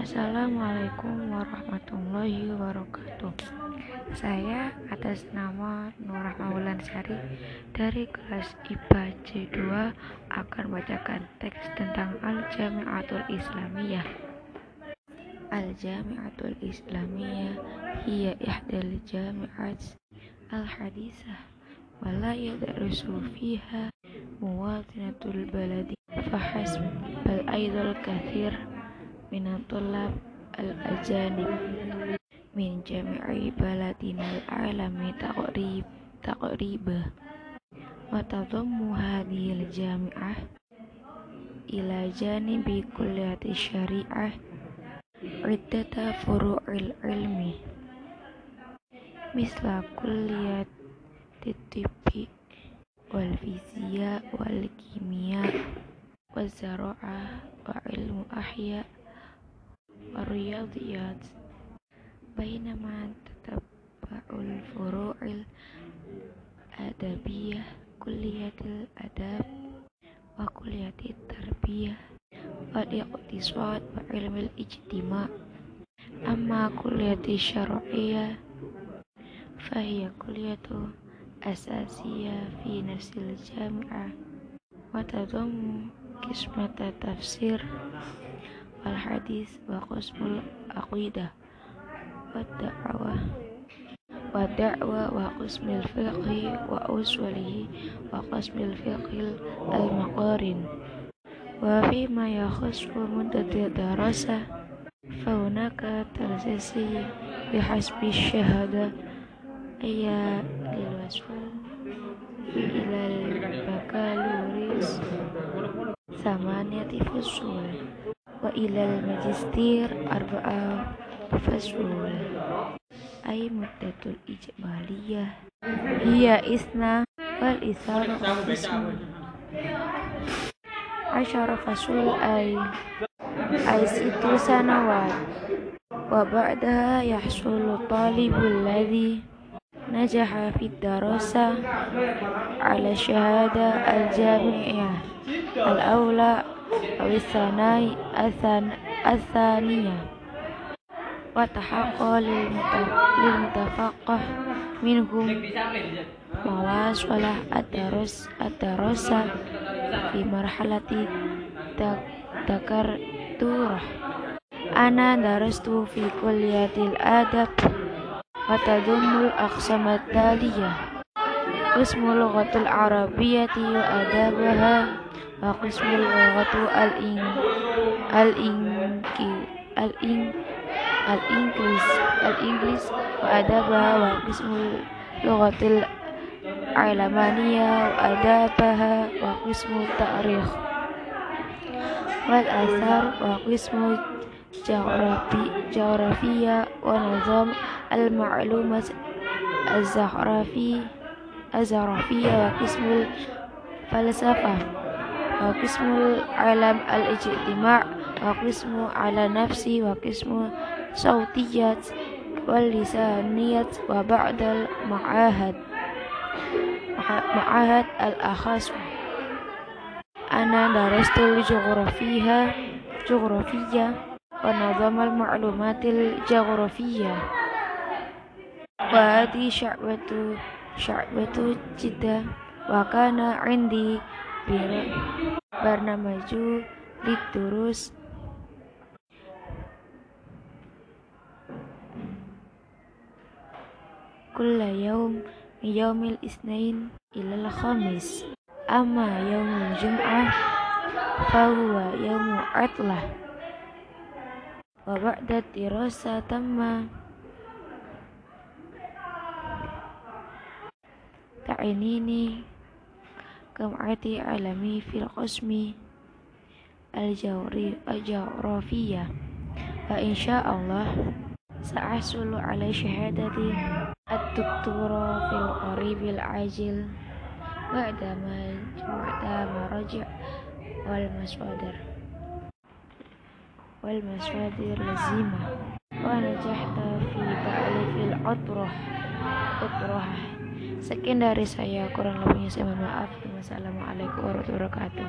Assalamualaikum warahmatullahi wabarakatuh. Saya atas nama Nurah Maulan Sari dari kelas IPA C2 akan bacakan teks tentang Al-Jami'atul Islamiyah. Al-Jami'atul Islamiyah hiya ihdal jami'at al-hadisah wa la yadrusu fiha muwatinatul baladi fahasb bal aidul kathir minatulab al-ajani min jami'i baladinal alami taqrib taqriba wa tadammu hadhil jami'ah ila janibi kulliyati syari'ah furu al-ilmie misla kulliyat titibi wal fiziya wal kimia wa zara'a wa ilmu ahya' الرياضيات بينما تتبع الفروع الأدبية كلية الأداب وكلية التربية والاقتصاد وعلم الاجتماع أما كلية الشرعية فهي كلية أساسية في نفس الجامعة وتضم قسمة wal hadis wa qusmul aqidah. Wa da'wah wa da'wa wa qasmil fiqhi wa uswalihi wa qasmil fiqhi al maqarin wa fi ma yakhusu muddat darasa fa hunaka tarsisi bihasbi syahada ayya lil wasfal ila al bakaluris samaniyati fusul وإلى الماجستير أربعة فصول أي مدة الإجمالية هي إثنى والإثار قسم عشر فصول أي أي ست سنوات وبعدها يحصل الطالب الذي نجح في الدراسة على الشهادة الجامعية الأولى أو الثاني الثانية وتحقق للمتفقه منهم مواصل الدرس الدراسة في مرحلة تكرتورة أنا درست في كلية الآداب وتضم الأقسام التالية. قسم اللغة العربية وآدابها وقسم اللغة الإنجليز الإنجليز وآدابها وقسم اللغة العلمانية وآدابها وقسم التاريخ والآثار وقسم جغرافيا ونظام المعلومات الزخرفية وقسم الفلسفة وقسم العلم الاجتماع وقسم على نفسي وقسم صوتيات واللسانيات وبعد المعاهد معاهد الأخص. أنا درست الجغرافية جغرافية ونظام المعلومات الجغرافية وهذه شعبة شعبة جدا وكان عندي برنامج للدروس كل يوم من يوم الاثنين إلى الخميس أما يوم الجمعة فهو يوم عطلة وبعد الدراسة تم تعييني كمعتي عالمي في القسم الجغرافية فإن شاء الله سأحصل على شهادة الدكتوراه في القريب العاجل بعدما جمعت مراجع والمصادر والمصادر لازمة ونجحت في تأليف الأطروحة أطروحة Sekian dari saya, kurang lebihnya saya mohon maaf. Wassalamualaikum warahmatullahi wabarakatuh.